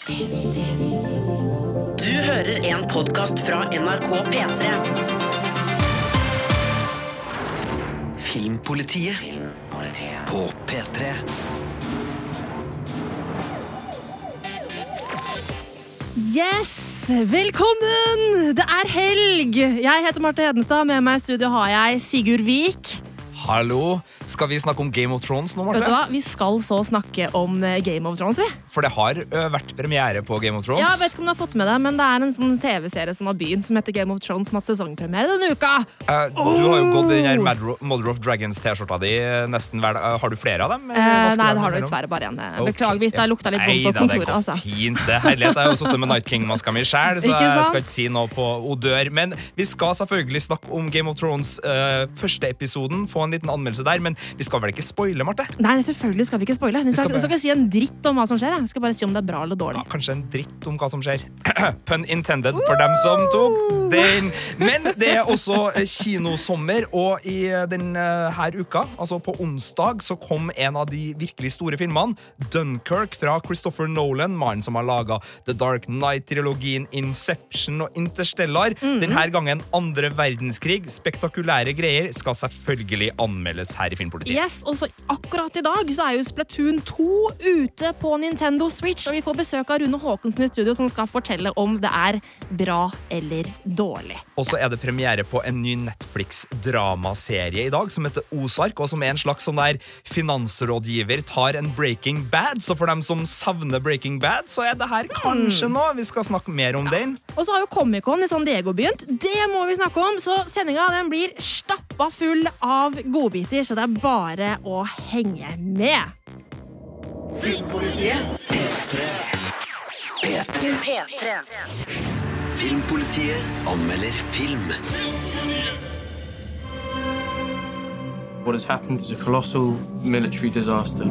Du hører en podkast fra NRK P3. Filmpolitiet på P3. Yes! Velkommen! Det er helg! Jeg heter Marte Hedenstad. Med meg i studio har jeg Sigurd Vik. Hallo! Skal vi snakke om Game of Thrones nå, Vet du hva? Vi skal så snakke om eh, Game of Thrones, vi. For det har vært premiere på Game of Thrones. Ja, jeg vet ikke om du har fått med deg, men Det er en sånn TV-serie som har begynt, som heter Game of Thrones, som har hatt sesongpremiere denne uka. Eh, du har jo gått i den her Oh! Mother of Dragons-T-skjorta di eh, nesten hver dag. Eh, Har du flere av dem? Eh, nei, det har du dessverre bare én. Beklager hvis det har lukta litt vondt på kontoret. Altså. fint. Det er herlighet. Jeg har jo sittet med Night King-maska mi sjæl, så jeg skal ikke si noe på odør. Men vi skal selvfølgelig snakke om Game of Thrones uh, første episoden, få en liten anmeldelse der. Men vi skal vel ikke spoile, Marte? Nei, selvfølgelig skal vi ikke spoile. Vi skal, skal bare- skal ikke si en dritt om hva som skjer. Jeg. vi skal bare si om det er bra eller dårlig. Ja, kanskje en dritt om hva som skjer. Pun intended for dem som tok den. Men det er også eh, kinosommer, og i eh, denne uka, altså på onsdag, så kom en av de virkelig store filmene, Dunkerque fra Christopher Nolan, mannen som har laga The Dark Knight-trilogien Inception og Interstellar. Denne gangen andre verdenskrig. Spektakulære greier skal selvfølgelig anmeldes her i Filmpolitiet. Yes, og så Akkurat i dag så er jo Splatoon 2 ute på Nintendo Switch, og vi får besøk av Rune Haakonsen i studio, som skal fortelle om det er bra eller dårlig. Og så er det premiere på en ny Netflix-dramaserie i dag som heter Ozark, og som er en slags sånn der finansrådgiver tar en Breaking Bad. Så for dem som savner Breaking Bad, så er det her kanskje noe. Vi skal snakke mer om den. Og så har jo Comic-Con i San Diego begynt. Det må vi snakke om, så sendinga den blir stappa full av godbiter, så det er bare å henge med. Filmpolitiet P3. Filmpolitiet anmelder film. What has happened is a colossal military disaster.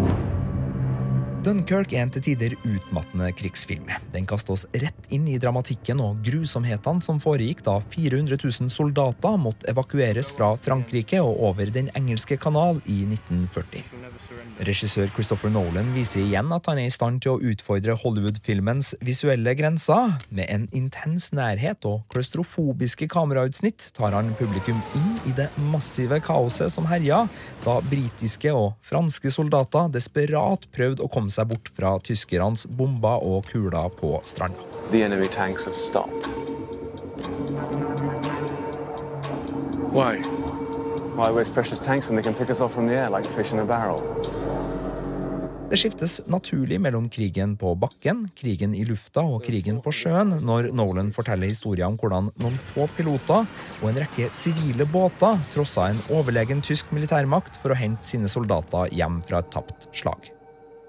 Dunkerque er en til tider utmattende krigsfilm. Den kaster oss rett inn i dramatikken og grusomhetene som foregikk da 400 000 soldater måtte evakueres fra Frankrike og over Den engelske kanal i 1940. Regissør Christopher Nolan viser igjen at han er i stand til å utfordre Hollywood-filmens visuelle grenser. Med en intens nærhet og klaustrofobiske kamerautsnitt tar han publikum inn i det massive kaoset som herja, da britiske og franske soldater desperat prøvde å komme seg bort fra tyskernes bomber og kuler på stranda. The enemy tanks have stopped. Why? Why waste precious tanks when they can pick us off from the air like fish in a barrel? Det skiftes naturlig mellom krigen på bakken, krigen i lufta og krigen på sjøen når Nolan forteller historien om hvordan noen få piloter og en rekke sivile båter trossa en overlegen tysk militærmakt for å hente sine soldater hjem fra et tapt slag.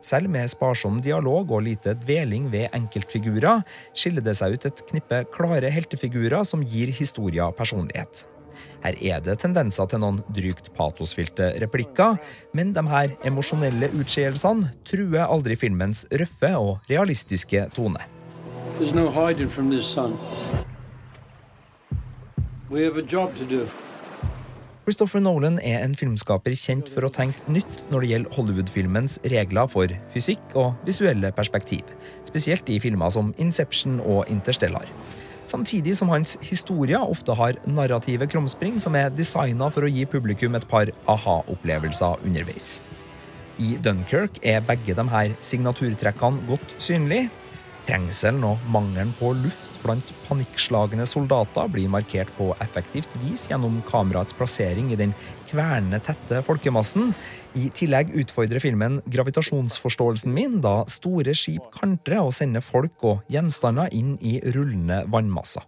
Selv med sparsom dialog og lite dveling ved enkeltfigurer skiller det seg ut et knippe klare heltefigurer som gir historia personlighet. Her er det tendenser til noen drygt patosfylte replikker, men de her emosjonelle utskeielsene truer aldri filmens røffe og realistiske tone. There's no hiding from this sun. We have a job to do. Christopher Nolan er en filmskaper kjent for å tenke nytt når det gjelder Hollywood-filmens regler for fysikk og visuelle perspektiv, spesielt i filmer som Inception og Interstellar. Samtidig som hans historier ofte har narrative krumspring som er designa for å gi publikum et par aha-opplevelser underveis. I Dunkerque er begge de her signaturtrekkene godt synlige. Trengselen og mangelen på luft blant panikkslagne soldater blir markert på effektivt vis gjennom kameraets plassering i den kvernende tette folkemassen. I tillegg utfordrer filmen gravitasjonsforståelsen min, da store skip kantrer og sender folk og gjenstander inn i rullende vannmasser.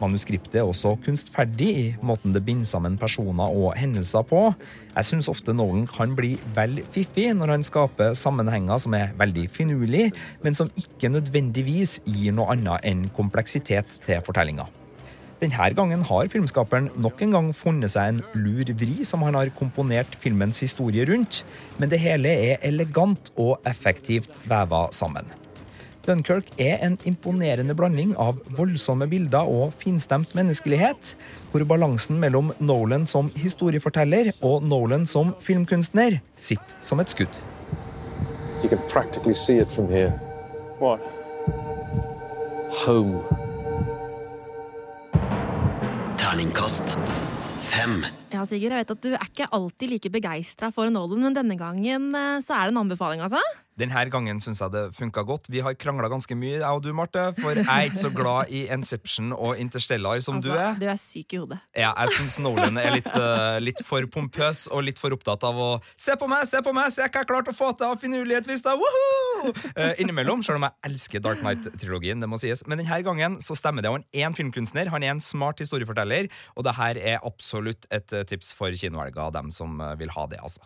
Manuskriptet er også kunstferdig i måten det binder sammen personer og hendelser på. Jeg syns ofte Nolan kan bli vel fiffig når han skaper sammenhenger som er veldig finurlige, men som ikke nødvendigvis gir noe annet enn kompleksitet til fortellinga. Denne gangen har filmskaperen nok en gang funnet seg en lur vri som han har komponert filmens historie rundt, men det hele er elegant og effektivt veva sammen. Dunkerque er en imponerende blanding av voldsomme bilder og finstemt menneskelighet, hvor balansen mellom Nolan som historieforteller og Nolan som filmkunstner sitter som et skudd. You can practically see it from here. What? Home. Terningkast fem. Ja, Sigurd, jeg vet at du er ikke alltid like begeistra for Nolan, men denne gangen eh, så er det en anbefaling, altså? Denne gangen syns jeg det funka godt. Vi har krangla ganske mye, jeg og du, Marte. For jeg er ikke så glad i Inception og Interstellar som altså, du er. Du er syk i hodet. Ja, jeg syns Nolan er litt, uh, litt for pompøs og litt for opptatt av å Se på meg, se på meg, se hva jeg har klart å få til av finurlighet, visst da! Woohoo! Eh, innimellom, selv om jeg elsker Dark Knight-trilogien, det må sies. Men denne gangen så stemmer det. Han er en filmkunstner, han er en smart historieforteller, og det her er absolutt et eh, tips for kinohelga, dem som vil ha det, altså.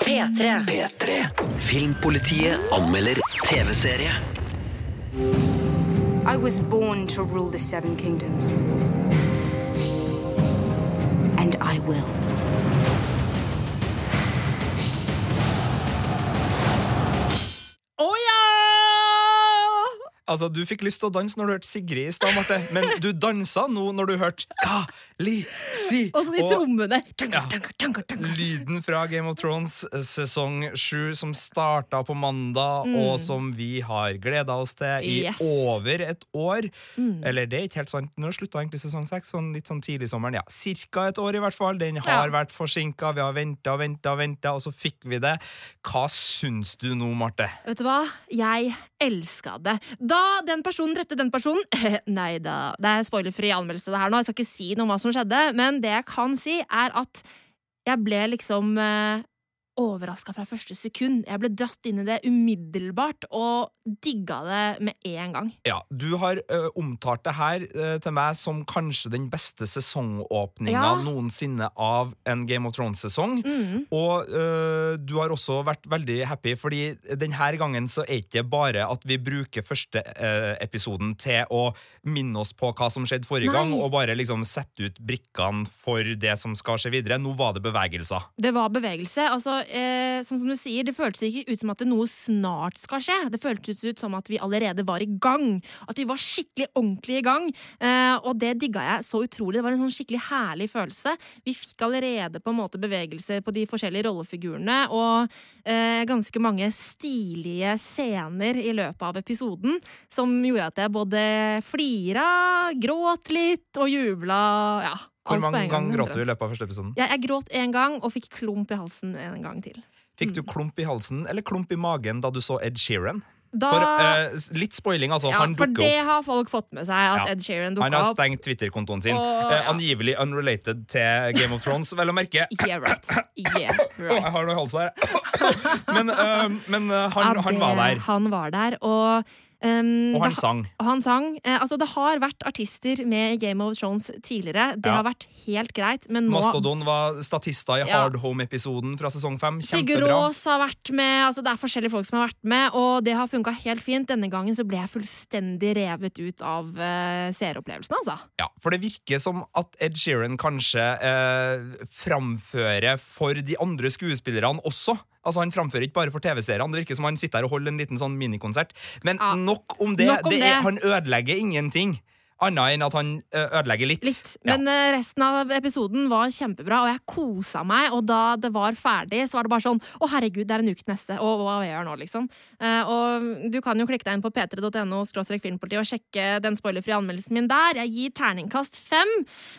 P3. P3. Filmpolitiet anmelder TV-serie. I was born to rule the Seven Kingdoms. And I will. Altså, Du fikk lyst til å danse når du hørte Sigrid i stad, Marte, men du dansa nå når du hørte Ka-li-si. Og så de trommene. Ja. Lyden fra Game of Thrones eh, sesong sju, som starta på mandag, og som vi har gleda oss til i Yes. over et år. Eller det er ikke helt sant. nå slutta egentlig sesong seks? Sånn litt sånn tidlig sommeren. Ja, Cirka et år, i hvert fall. Den har Ja. vært forsinka, vi har venta og venta, venta, og så fikk vi det. Hva syns du nå, Marte? Vet du hva? Jeg elska det. Da den personen drepte den personen Nei da, det er spoilerfri anmeldelse det her nå. Jeg skal ikke si noe om hva som skjedde, men det jeg kan si, er at jeg ble liksom eh, overraska fra første sekund. Jeg ble dratt inn i det umiddelbart og digga det med en gang. Ja, Du har ø, omtalt det her ø, til meg som kanskje den beste sesongåpninga Ja. noensinne av en Game of Thrones-sesong. Mm. Og ø, du har også vært veldig happy, fordi denne gangen så er det ikke bare at vi bruker første episoden til å minne oss på hva som skjedde forrige Nei. gang, og bare liksom sette ut brikkene for det som skal skje videre. Nå var det bevegelser. Det var bevegelse. altså eh, Sånn som du sier, Det føltes ikke ut som at noe snart skal skje. Det føltes ut som at vi allerede var i gang. At vi var skikkelig ordentlig i gang. Eh, og det digga jeg så utrolig. Det var en sånn skikkelig herlig følelse. Vi fikk allerede på en måte bevegelser på de forskjellige rollefigurene, og eh, ganske mange stilige scener i løpet av episoden som gjorde at jeg både flira, gråt litt og jubla. Ja, Hvor mange ganger gang. gråt du i løpet av første episoden? Ja, jeg gråt en gang og fikk klump i halsen en gang til. Fikk du klump i halsen eller klump i magen da du så Ed Sheeran? Da, For eh, litt spoiling, altså. ja, han for det opp. har folk fått med seg, at Ja. Ed Sheeran opp. Han har stengt Twitter-kontoen sin. Og, eh, angivelig unrelated til Game of Thrones, vel å merke. Yeah, right. Yeah, Å, jeg har noe i halsen her. men eh, men eh, han, Ja, han var der, Han var der, og um, og han det- sang. Og han sang. Eh, altså, det har vært artister med Game of Thrones tidligere. Det Ja. har vært helt greit, men nå Mastodon var statister i Ja. Hard Home-episoden fra sesong fem. Sigurd Kjempebra. Aas har vært med. Altså, det er forskjellige folk som har vært med, og det har funka helt fint. Denne gangen så ble jeg fullstendig revet ut av uh, seeropplevelsen, altså. Ja, for det virker som at Ed Sheeran kanskje uh, framfører for de andre skuespillerne også. Altså Han framfører ikke bare for TV-seerne. Det virker som han sitter her og holder en liten sånn minikonsert. Men Ja. nok om det. Nok om det er, han ødelegger ingenting. Annet enn at han ødelegger litt. Litt. Men ja. resten av episoden var kjempebra, og jeg kosa meg. Og da det var ferdig, så var det bare sånn Å, herregud, det er en uke til neste. Og hva gjør jeg nå, liksom? Eh, og du kan jo klikke deg inn på p3.no filmpoliti og sjekke den spoilerfrie anmeldelsen min der. Jeg gir terningkast fem.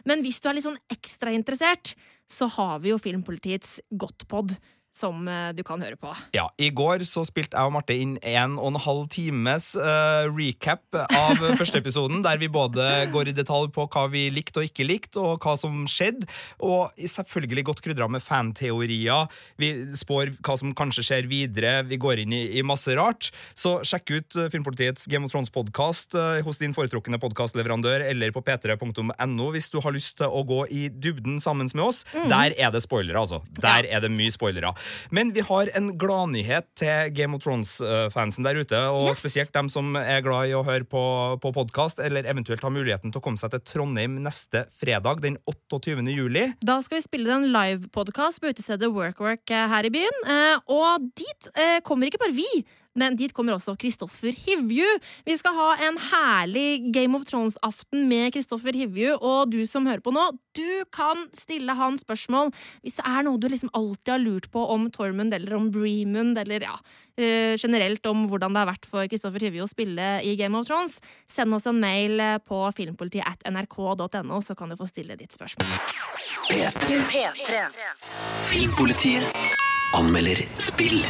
Men hvis du er litt sånn ekstra interessert, så har vi jo Filmpolitiets Godtpod. Som eh, du kan høre på. Ja, I går så spilte jeg og Marte inn en og en halv times uh, recap av første episoden, der vi både går i detalj på hva vi likte og ikke likte, og hva som skjedde. Og selvfølgelig godt krydra med fanteorier. Vi spår hva som kanskje skjer videre. Vi går inn i, i masse rart. Så sjekk ut eh, Filmpolitiets Game of Thrones-podkast hos din foretrukne podkastleverandør eller på p3.no hvis du har lyst til å gå i dybden sammen med oss. Der er det spoilere, altså. Der er det mye spoilere. Men vi har en gladnyhet til Game of Thrones-fansen der ute, og Yes. spesielt dem som er glad i å høre på, på podkast, eller eventuelt har muligheten til å komme seg til Trondheim neste fredag, den 28. juli. Da skal vi spille en livepodkast på utestedet Work Work eh, her i byen. Eh, og dit eh, kommer ikke bare vi. Men dit kommer også Kristoffer Hivju. Vi skal ha en herlig Game of Thrones-aften med Kristoffer Hivju, og du som hører på nå, du kan stille han spørsmål hvis det er noe du liksom alltid har lurt på om Tormund eller om Breemund, eller ja, eh, generelt om hvordan det har vært for Kristoffer Hivju å spille i Game of Thrones. Send oss en mail eh, på filmpolitiet at nrk.no, så kan du få stille ditt spørsmål. Filmpolitiet anmelder spill.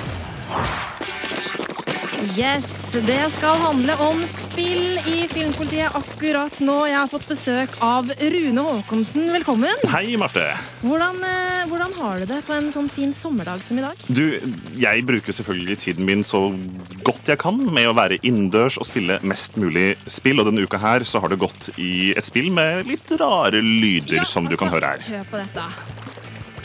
Yes, det skal handle om spill i Filmpolitiet akkurat nå. Jeg har fått besøk av Rune Håkonsen. Velkommen. Hei, Marte. Hvordan, eh, hvordan har du det på en sånn fin sommerdag som i dag? Du, jeg bruker selvfølgelig tiden min så godt jeg kan med å være innendørs og spille mest mulig spill. Og denne uka her så har det gått i et spill med litt rare lyder, Ja, som du kan altså, høre her. Hør på dette.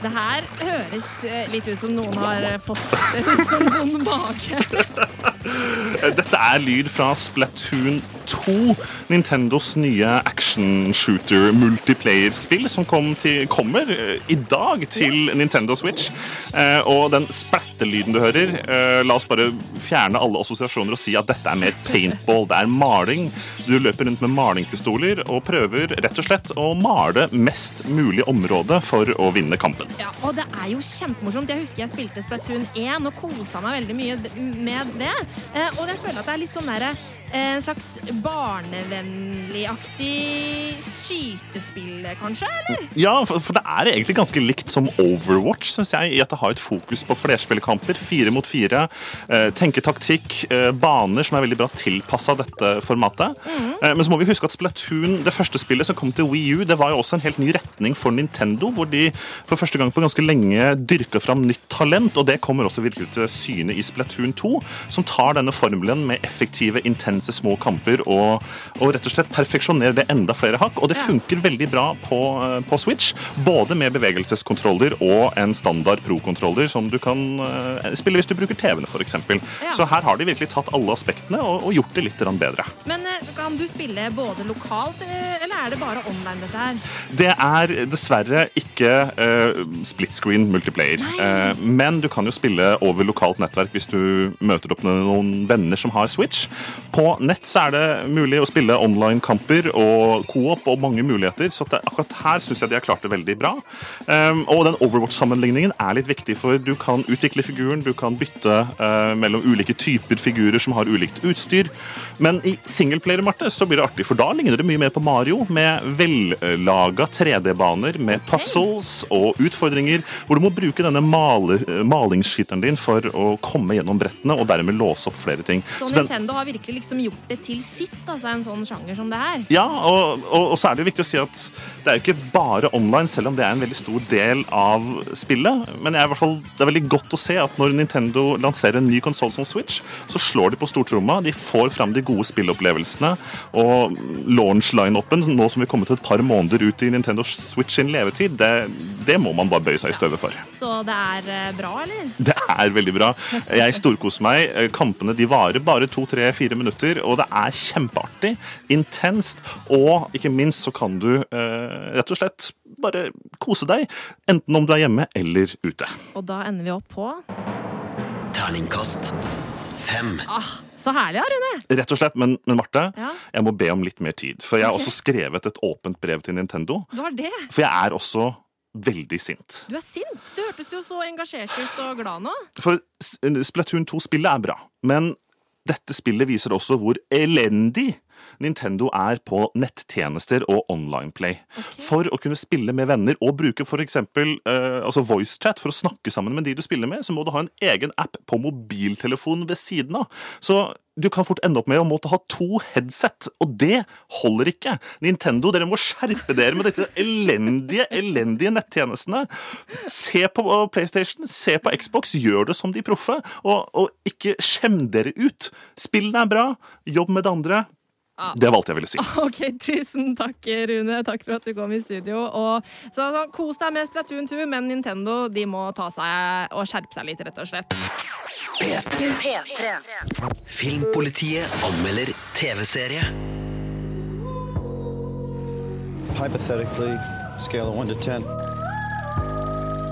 Det her høres eh, litt ut som noen har fått litt sånn vond mage. Dette er lyd fra Splatoon 2, Nintendos nye action shooter multiplayer-spill som kom til, kommer eh, i dag til. Nintendo Switch. Eh, og den splattelyden du hører, eh, la oss bare fjerne alle assosiasjoner og si at dette er mer paintball. Det er maling. Du løper rundt med malingpistoler og prøver rett og slett å male mest mulig område for å vinne kampen. Ja, og det er jo kjempemorsomt. Jeg husker jeg spilte Splatoon 1 og kosa meg veldig mye med det. Eh, og jeg føler at det er litt sånn derre En slags barnevennlig-aktig skytespill, kanskje? Eller? Ja, for, for det er egentlig ganske likt som Overwatch, synes jeg, i at det har et fokus på flerspillkamper, fire mot fire, eh, tenke taktikk, eh, baner som er veldig bra tilpassa dette formatet. Eh, men så må vi huske at Splatoon, det første spillet som kom til Wii U, det var jo også en helt ny retning for Nintendo, hvor de for første gang på ganske lenge dyrka fram nytt talent, og det kommer også virkelig til syne i Splatoon 2, som tar denne formelen med effektive, intense små kamper og, og rett og slett perfeksjonere det enda flere hakk. Og det funker veldig bra på, eh, på Switch, både med bevegelseskontroller og en standard pro-kontroller som du kan eh, spille hvis du bruker TV-ene, f.eks. Ja. Så her har de virkelig tatt alle aspektene og, og gjort det litt bedre. Men eh, kan du spille både lokalt, eller er det bare online, dette her? Det er dessverre ikke uh, split screen multiplayer. Uh, men du kan jo spille over lokalt nettverk hvis du møter opp noen venner som har Switch. På nett så er det mulig å spille online-kamper og co-op og mange muligheter, så det, akkurat her syns jeg de har klart det veldig bra. Um, og den Overwatch-sammenligningen er litt viktig, for du kan utvikle figuren, du kan bytte uh, mellom ulike typer figurer som har ulikt utstyr. Men i singleplayer, Marte, så blir det artig, for da ligner det mye mer på Mario, med vellaga 3D-baner med puzzles og utfordringer, hvor du må bruke denne male, malingsskytteren din for å komme gjennom brettene og dermed låse opp flere ting. Så Så den- Nintendo har virkelig liksom gjort det til sitt, altså en sånn sjanger som det her. ja, og, og, og så er det jo viktig å si at det er jo ikke bare online, selv om det er en veldig stor del av spillet. Men jeg er fall, det er veldig godt å se at når Nintendo lanserer en ny konsoll som Switch, så slår de på stortromma. De får fram de gode spillopplevelsene. Og launch-line-upen, nå som vi kommer til et par måneder ut i Nintendo Switch sin levetid, det, det må man bare bøye seg i støvet for. Så det er eh, bra, eller? Det er veldig bra. Jeg storkoser meg. Kampene de varer bare to, tre, fire minutter, og det er kjempeartig, intenst, og ikke minst så kan du eh, rett og slett bare kose deg, enten om du er hjemme eller ute. Og da ender vi opp på Terningkast fem. ah, Så herlig, Rune! Rett og slett, Men, men Marte, Ja. jeg må be om litt mer tid. For jeg har okay. også skrevet et åpent brev til Nintendo. Du har det. For jeg er også veldig sint. Du er sint. Det hørtes jo så engasjert ut og glad nå. For Splatoon 2-spillet er bra, men dette spillet viser også hvor elendig Nintendo er på nettjenester og online-play. For å kunne spille med venner og bruke f.eks. Uh, altså voicechat for å snakke sammen med de du spiller med, så må du ha en egen app på mobiltelefonen ved siden av. Så du kan fort ende opp med å måtte ha to headset, og det holder ikke. Nintendo, dere må skjerpe dere med disse elendige, elendige nettjenestene. Se på uh, PlayStation, se på Xbox, gjør det som de proffe, og, og ikke skjem dere ut. Spillene er bra, jobb med det andre. Det valgte jeg ville si. Ok, Tusen takk, Rune. Takk for at du kom i studio. Og, så, så, Kos deg med Splatoon 2, men Nintendo de må ta seg og skjerpe seg litt, rett og slett. Filmpolitiet anmelder TV-serie. Hypothetically, scale of 1 to 10,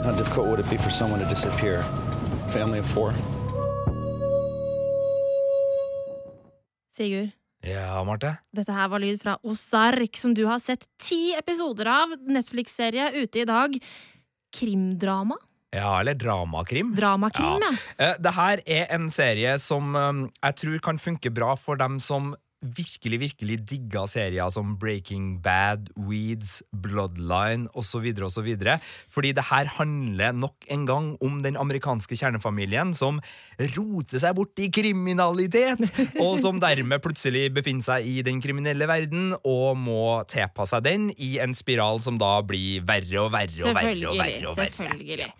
how difficult would it be for someone to disappear? Family of four? Sigurd, Ja, Marte? dette her var lyd fra Ozark, som du har sett ti episoder av. Netflix-serie ute i dag. Krimdrama? Ja, eller dramakrim. Dramakrim, ja. ja. Det her er en serie som eh, jeg tror kan funke bra for dem som virkelig, virkelig digga serier som Breaking Bad, Weeds, Bloodline osv. osv. Fordi det her handler nok en gang om den amerikanske kjernefamilien som roter seg bort i kriminalitet, og som dermed plutselig befinner seg i den kriminelle verden og må tilpasse seg den i en spiral som da blir verre og verre og verre. og verre, og verre. Selvfølgelig.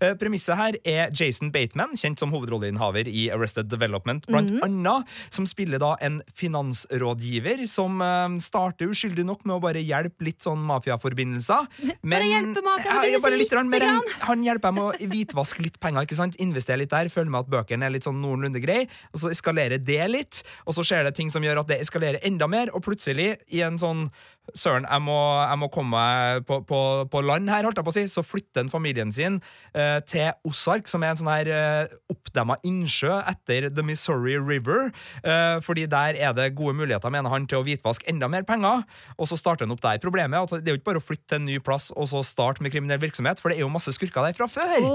Ja. Premisset her er Jason Bateman, kjent som hovedrolleinnehaver i Arrested Development, blant Mhm. annet, som spiller da en finansrådgiver som eh, starter uskyldig nok med å bare hjelpe litt sånn mafiaforbindelser. Men, hjelpe mafiaforbindelser bare litt, grann, lite. Han hjelper med å hvitvaske litt penger, ikke sant? investere litt der, føle med at bøkene er litt sånn noenlunde grei, og så eskalerer det litt, og så skjer det ting som gjør at det eskalerer enda mer, og plutselig, i en sånn Søren, jeg må, jeg må komme meg på, på, på land her, holdt jeg på å si. Så flytter han familien sin eh, til Ozark, som er en sånn her eh, oppdemma innsjø etter The Missouri River. Eh, fordi der er det gode muligheter, mener han, til å hvitvaske enda mer penger. Og så starter han opp der. Problemet er at det er jo ikke bare å flytte til en ny plass og så starte med kriminell virksomhet, for det er jo masse skurker der fra før.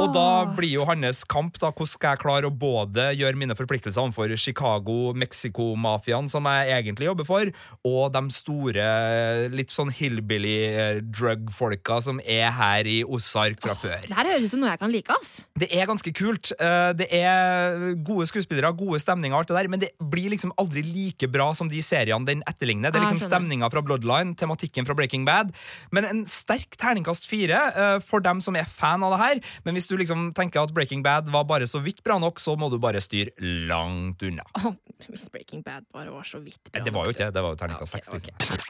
Og da blir jo hans kamp da, hvordan skal jeg klare å både gjøre mine forpliktelser overfor Chicago, Mexico-mafiaen, som jeg egentlig jobber for, og de store, litt sånn hillbilly eh, drug-folka som er her i Ozark fra før. Det her høres ut som noe jeg kan like, ass. Det er ganske kult. Eh, Det er gode skuespillere, gode stemninger, alt det der, men det blir liksom aldri like bra som de seriene den etterligner. Det er liksom stemninga fra Bloodline, tematikken fra Breaking Bad. Men en sterk terningkast fire eh, for dem som er fan av det her. Men hvis du liksom tenker at Breaking Bad var bare så vidt bra nok, så må du bare styre langt unna. Oh, Hvis Breaking Bad bare var så vidt bra. nok. Det var jo ikke det. Det var jo terningkast seks. liksom.